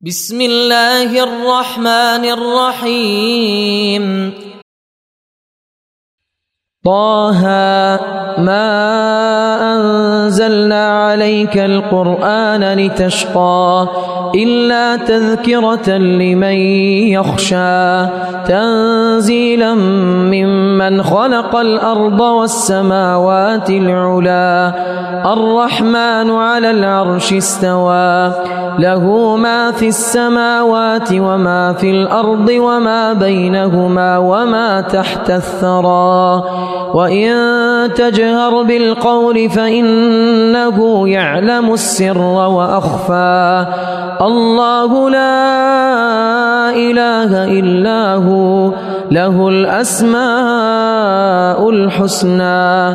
بسم الله الرحمن الرحيم. طه ما أنزلنا عليك القرآن لتشقى إلا تذكرة لمن يخشى. تنزيلا ممن خلق الأرض والسماوات العلا. الرحمن على العرش استوى. له ما في السماوات وما في الأرض وما بينهما وما تحت الثرى. وإن تجهر بالقول فإنه يعلم السر وأخفى. الله لا إله إلا هو له الأسماء الحسنى.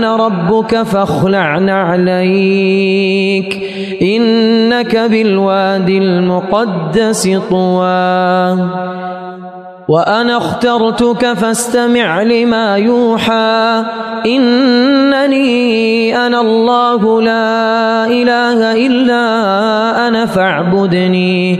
ربك فاخلع نعليك إنك بالوادي المقدس طوى. وأنا اخترتك فاستمع لما يوحى. إنني أنا الله لا إله إلا أنا فاعبدني.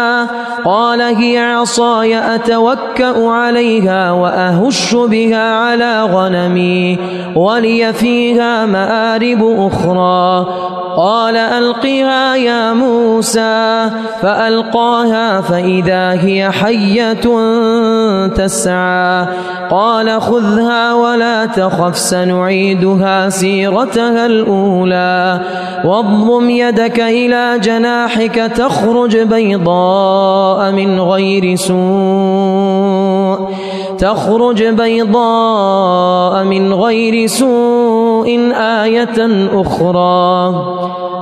قال هي عصاي أتوكأ عليها وأهش بها على غنمي ولي فيها مآرب أخرى قال ألقها يا موسى فألقاها فإذا هي حية تسعى قال خذها ولا تخف سنعيدها سيرتها الأولى واضم يدك إلى جناحك تخرج بيضاء من غير سوء تخرج بيضاء من غير سوء آية أخرى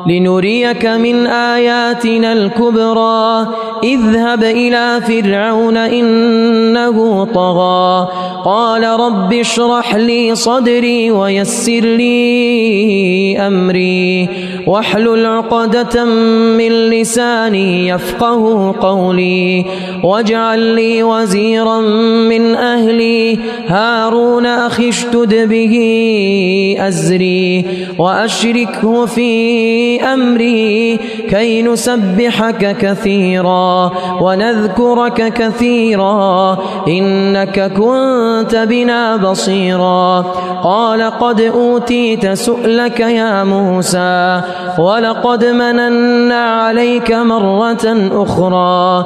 لنريك من آياتنا الكبرى اذهب إلى فرعون إنه طغى. قال رب اشرح لي صدري ويسر لي أمري. واحلل عقدة من لساني يفقه قولي. واجعل لي وزيرا من أهلي. هارون أخي اشتد به أزري. وأشركه في أمري كي نسبحك كثيرا. ونذكرك كثيرا إنك كنت بنا بصيرا. قال قد أوتيت سؤلك يا موسى ولقد مننا عليك مرة أخرى.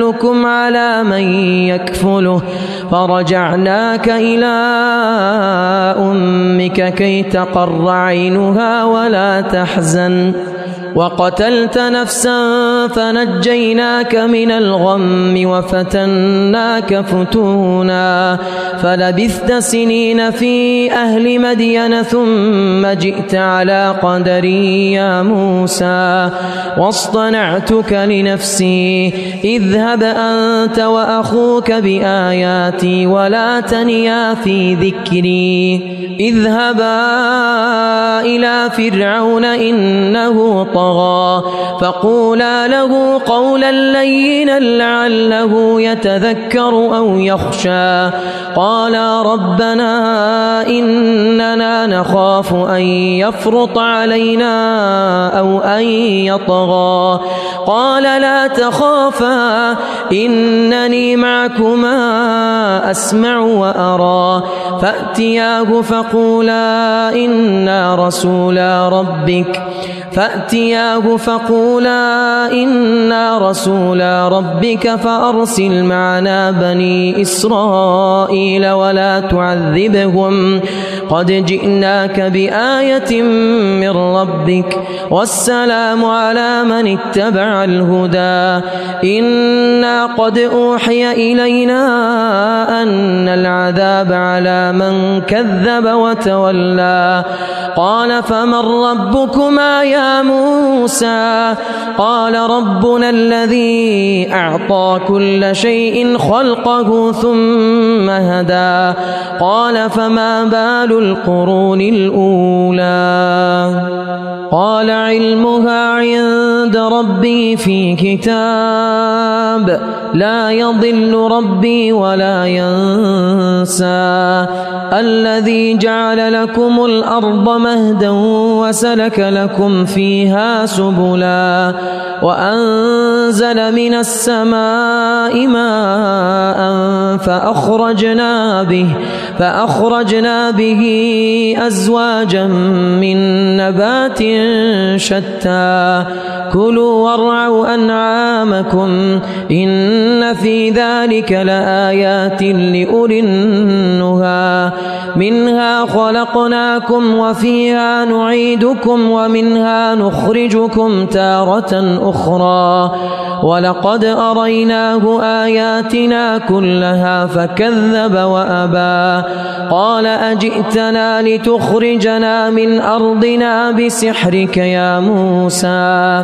أدلكم على من يكفله. فرجعناك إلى أمك كي تقر عينها ولا تحزن. وقتلت نفسا فنجيناك من الغم وفتناك فتونا فلبثت سنين في أهل مدين ثم جئت على قدري يا موسى واصطنعتك لنفسي اذهب أنت وأخوك بآياتي ولا تنيا في ذكري اذهبا إلى فرعون إنه طغى فقولا له قولا لينا لعله يتذكر أو يخشى قالا ربنا إننا نخاف أن يفرط علينا أو أن يطغى قال لا تخافا إنني معكما أسمع وأرى فأتياه فقولا إنا رسولا ربك فأتياه فقولا إنا رسولا ربك فأرسل معنا بني إسرائيل ولا تعذبهم. قد جئناك بآية من ربك والسلام على من اتبع الهدى. إنا قد أوحي إلينا أن العذاب على من كذب وتولى. قال فمن ربكما يا موسى قال ربنا الذي أعطى كل شيء خلقه ثم هدى. قال فما بال القرون الأولى. قال علمها عند ربي في كتاب. لا يضل ربي ولا ينسى. الذي جعل لكم الأرض مهدا وسلك لكم فيها سبلا وأنزل من السماء ماء فأخرجنا به فأخرجنا به أزواجا من نبات شتى كلوا وارعوا أنعامكم إن في ذلك لآيات لأولي النهى منها خلقناكم وفيها نعيدكم ومنها نخرجكم تارة أخرى ولقد أريناه آياتنا كلها فكذب وأبى قال أجئتنا لتخرجنا من أرضنا بسحرك يا موسى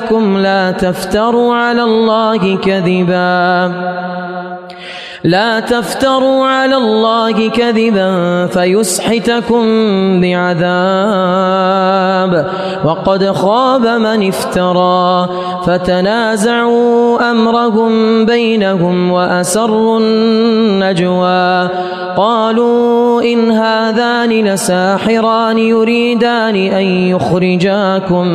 لا تفتروا على الله كذبا. لا تفتروا على الله كذبا فيسحتكم بعذاب. وقد خاب من افترى فتنازعوا أمرهم بينهم وأسروا النجوى. قالوا إن هذان لساحران يريدان أن يخرجاكم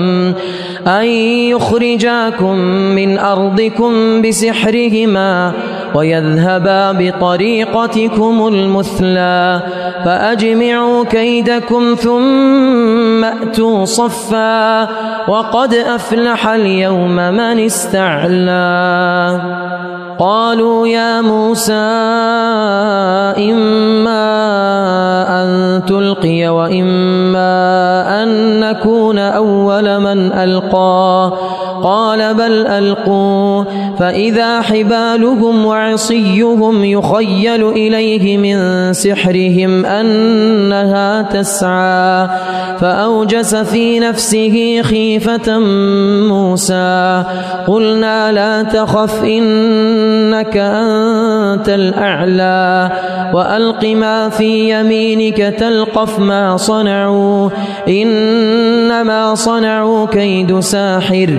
أن يخرجاكم من أرضكم بسحرهما. ويذهبا بطريقتكم المثلى فأجمعوا كيدكم ثم أتوا صفا وقد أفلح اليوم من استعلى قالوا يا موسى إما أن تلقي وإما أن نكون أول من ألقى قال بل ألقوا. فإذا حبالهم وعصيهم يخيل إليه من سحرهم أنها تسعى. فأوجس في نفسه خيفة موسى. قلنا لا تخف إنك أنت الأعلى. وألق ما في يمينك تلقف ما صنعوا. إنما صنعوا كيد ساحر.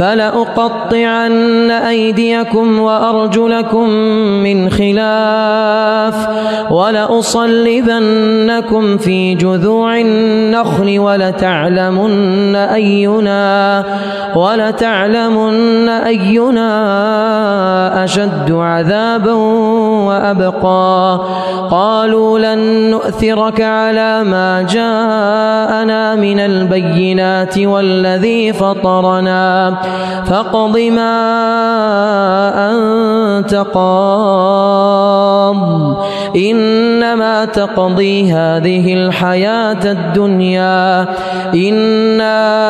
فلأقطعن أيديكم وأرجلكم من خلاف ولأصلبنكم في جذوع النخل ولتعلمن أينا ولتعلمن أينا أشد عذابا وأبقى قالوا لن نؤثرك على ما جاءنا من البينات والذي فطرنا فاقض ما أنت قاض إنما تقضي هذه الحياة الدنيا. إنا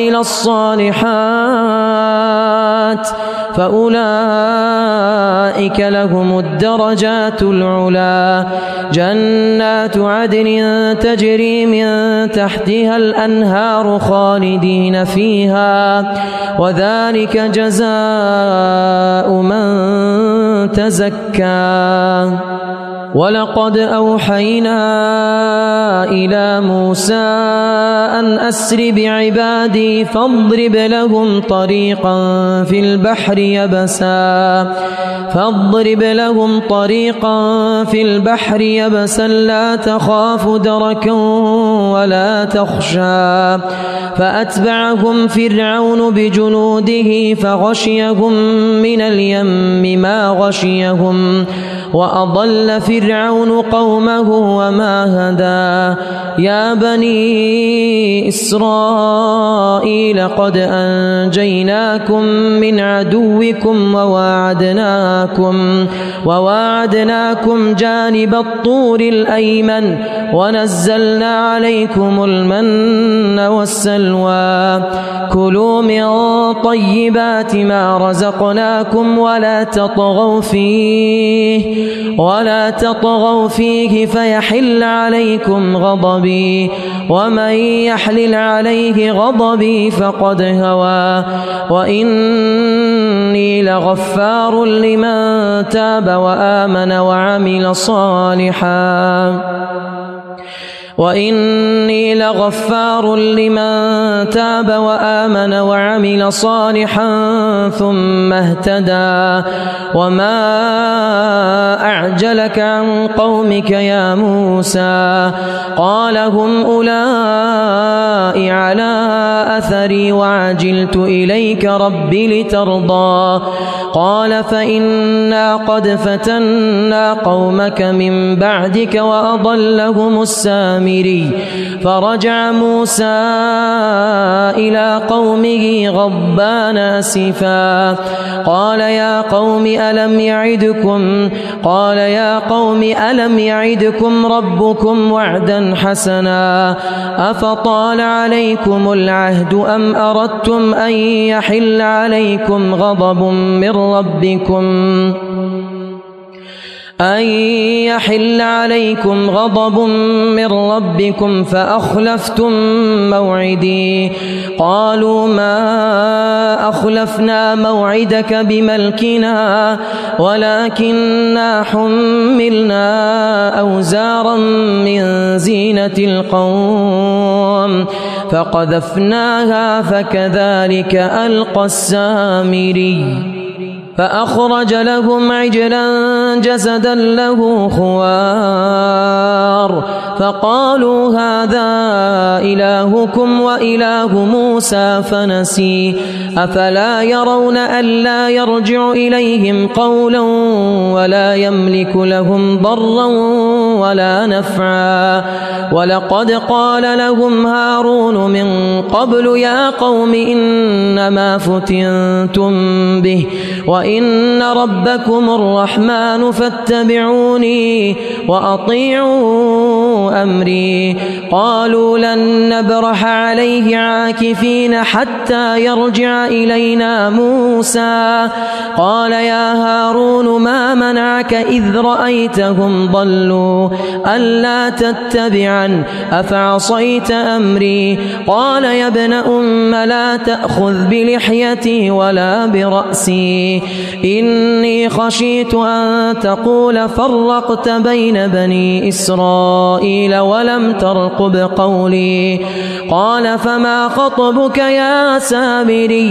الصالحات فأولئك لهم الدرجات العلا. جنات عدن تجري من تحتها الأنهار خالدين فيها وذلك جزاء من تزكى. ولقد أوحينا إلى موسى أن أسر بعبادي فاضرب لهم طريقا في البحر يبسا. فاضرب لهم طريقا في البحر يبسا. لا تخاف دركا ولا تخشى. فأتبعهم فرعون بجنوده فغشيهم من اليم ما غشيهم. وأضل فرعون قومه وما هدى. يا بني إسرائيل قد أنجيناكم من عدوكم وواعدناكم وواعدناكم جانب الطور الأيمن ونزلنا عليكم المن والسلوى. كلوا من طيبات ما رزقناكم ولا تطغوا فيه. ولا تطغوا فيه فيحل عليكم غضبي ومن يحلل عليه غضبي فقد هوى وإني لغفار لمن تاب وآمن وعمل صالحا وإني لغفار لمن تاب وآمن وعمل صالحا ثم اهتدى وما أعجلك عن قومك يا موسى قال هم أولئك على أثري وعجلت إليك ربي لترضى. قال فإنا قد فتنا قومك من بعدك وأضلهم السامري. فرجع موسى إلى قومه غضبان أسفا. قال يا قوم ألم يعدكم؟ قال يا قوم ألم يعدكم ربكم وعدا حسنا؟ أفطال عليكم العهد أم أردتم أن يحل عليكم غضب من ربكم؟ أن يحل عليكم غضب من ربكم فأخلفتم موعدي. قالوا ما أخلفنا موعدك بملكنا ولكننا حملنا أوزارا من زينة القوم فقذفناها فكذلك ألقى السامري. فأخرج لهم عجلا جسدا له خوار فقالوا هذا إلهكم وإله موسى فنسي أفلا يرون ألا يرجع إليهم قولا ولا يملك لهم ضرا ولا نفعا. ولقد قال لهم هارون من قبل يا قوم إنما فتنتم به وإن ربكم الرحمن فاتبعوني وأطيعوا أمري. قالوا لن نبرح عليه عاكفين حتى يرجع إلينا موسى قال يا هارون ما منعك إذ رأيتهم ضلوا ألا تتبعا أفعصيت أمري قال يا ابن أم لا تأخذ بلحيتي ولا برأسي إني خشيت أن تقول فرقت بين بني إسرائيل ولم ترقب قولي قال فما خطبك يا سامري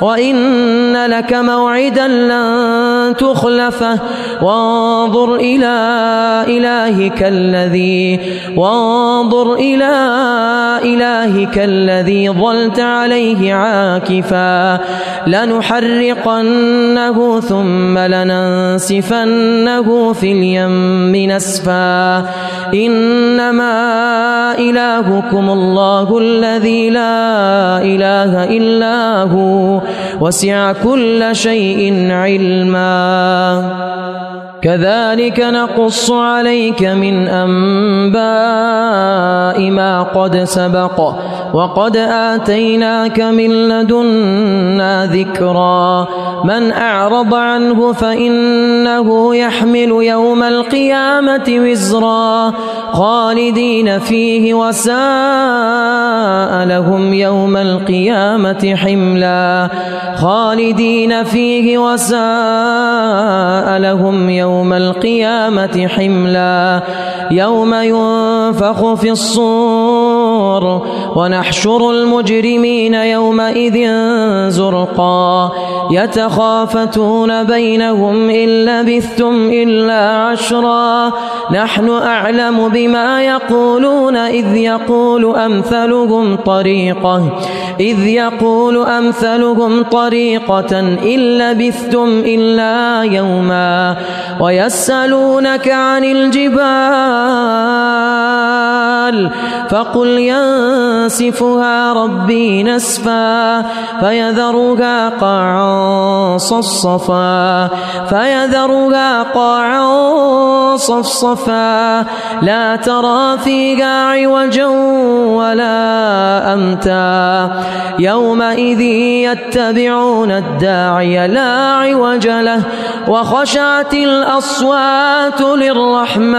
وإن لك موعدا لن تخلفه وانظر إلى إلهك الذي وانظر إلى إلهك الذي ظلت عليه عاكفا لنحرقنه ثم لننسفنه في اليم نسفا إنما إلهكم الله الذي لا إله إلا هو وسع كل شيء علما. كذلك نقص عليك من أنباء ما قد سبق وقد آتيناك من لدنا ذكرا من أعرض عنه فإنه يحمل يوم القيامة وزرا خالدين فيه وساء لهم يوم القيامة حملا خالدين فيه وساء لهم يوم القيامة حملا يوم ينفخ في الصور ونحشر المجرمين يومئذ زرقا. يتخافتون بينهم إن لبثتم إلا عشرا. نحن أعلم بما يقولون إذ يقول أمثلهم طريقة. إذ يقول أمثلهم طريقة إن لبثتم إلا يوما ويسألونك عن الجبال فقل ينسفها ربي نسفا فيذرها قاعا صفصفا فيذرها قاعا صفصفا لا ترى فيها عوجا ولا أمتا يومئذ يتبعون الداعي لا عوج له وخشعت الأصوات للرحمن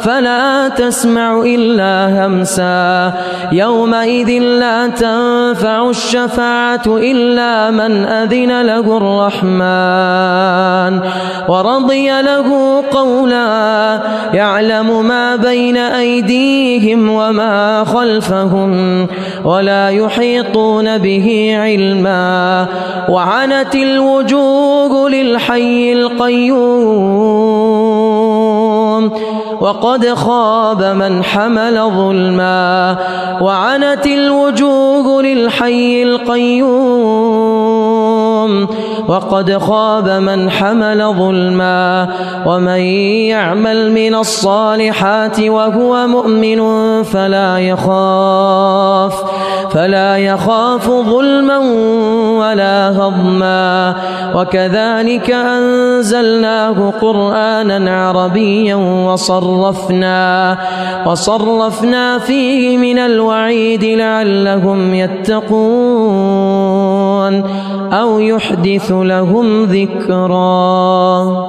فلا تسمع إلا همسا. يومئذ لا تنفع الشفاعة إلا من أذن له الرحمن ورضي له قولا. يعلم ما بين أيديهم وما خلفهم ولا يحيطون به علما. وعنت الوجوه للحي القيوم. وقد خاب من حمل ظلما. وعنت الوجوه للحي القيوم. وقد خاب من حمل ظلما ومن يعمل من الصالحات وهو مؤمن فلا يخاف فلا يخاف ظلما ولا هضما. وكذلك أنزلناه قرآنا عربيا وصرفنا وصرفنا فيه من الوعيد لعلهم يتقون أو يحدث لهم ذكرا.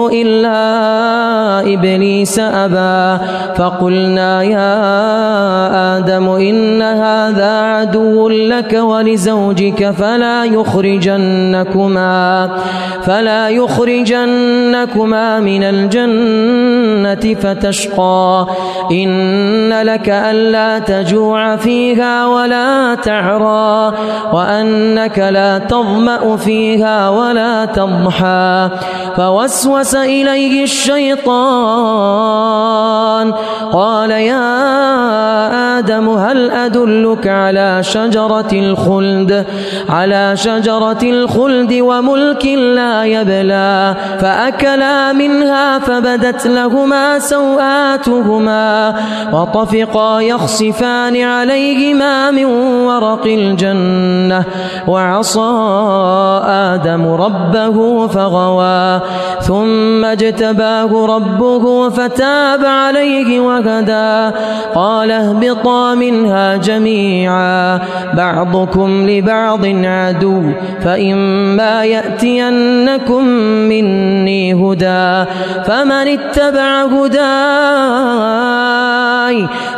إلا إبليس أبى. فقلنا يا آدم إن هذا عدو لك ولزوجك فلا يخرجنكما فلا يخرجنكما من الجنة فتشقى. إن لك ألا تجوع فيها ولا تعرى وأنك لا تظمأ فيها ولا تضحى. فوسوس إليه الشيطان. قال يا آدم هل أدلك على شجرة الخلد؟ على شجرة الخلد وملك لا يبلى فأكلا منها فبدت لهما سوآتهما وطفقا يخصفان عليهما من ورق الجنة وعصى آدم ربه فغوى ثم اجتباه ربه فتاب عليه وهدى. قال اهبطا منها جميعا. بعضكم لبعض عدو فإما يأتينكم مني هدى. فمن اتبع هداي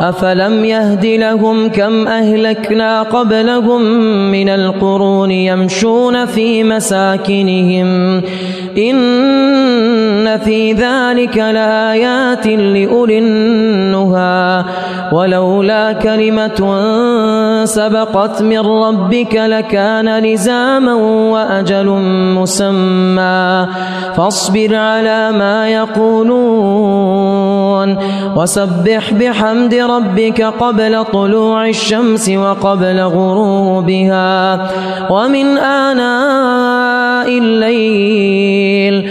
أفلم يهد لهم كم أهلكنا قبلهم من القرون يمشون في مساكنهم إن في ذلك لآيات لأولي النهى ولولا كلمة سبقت من ربك لكان لزاما وأجل مسمى فاصبر على ما يقولون وسبح بحمد ربك قبل طلوع الشمس وقبل غروبها. ومن آناء الليل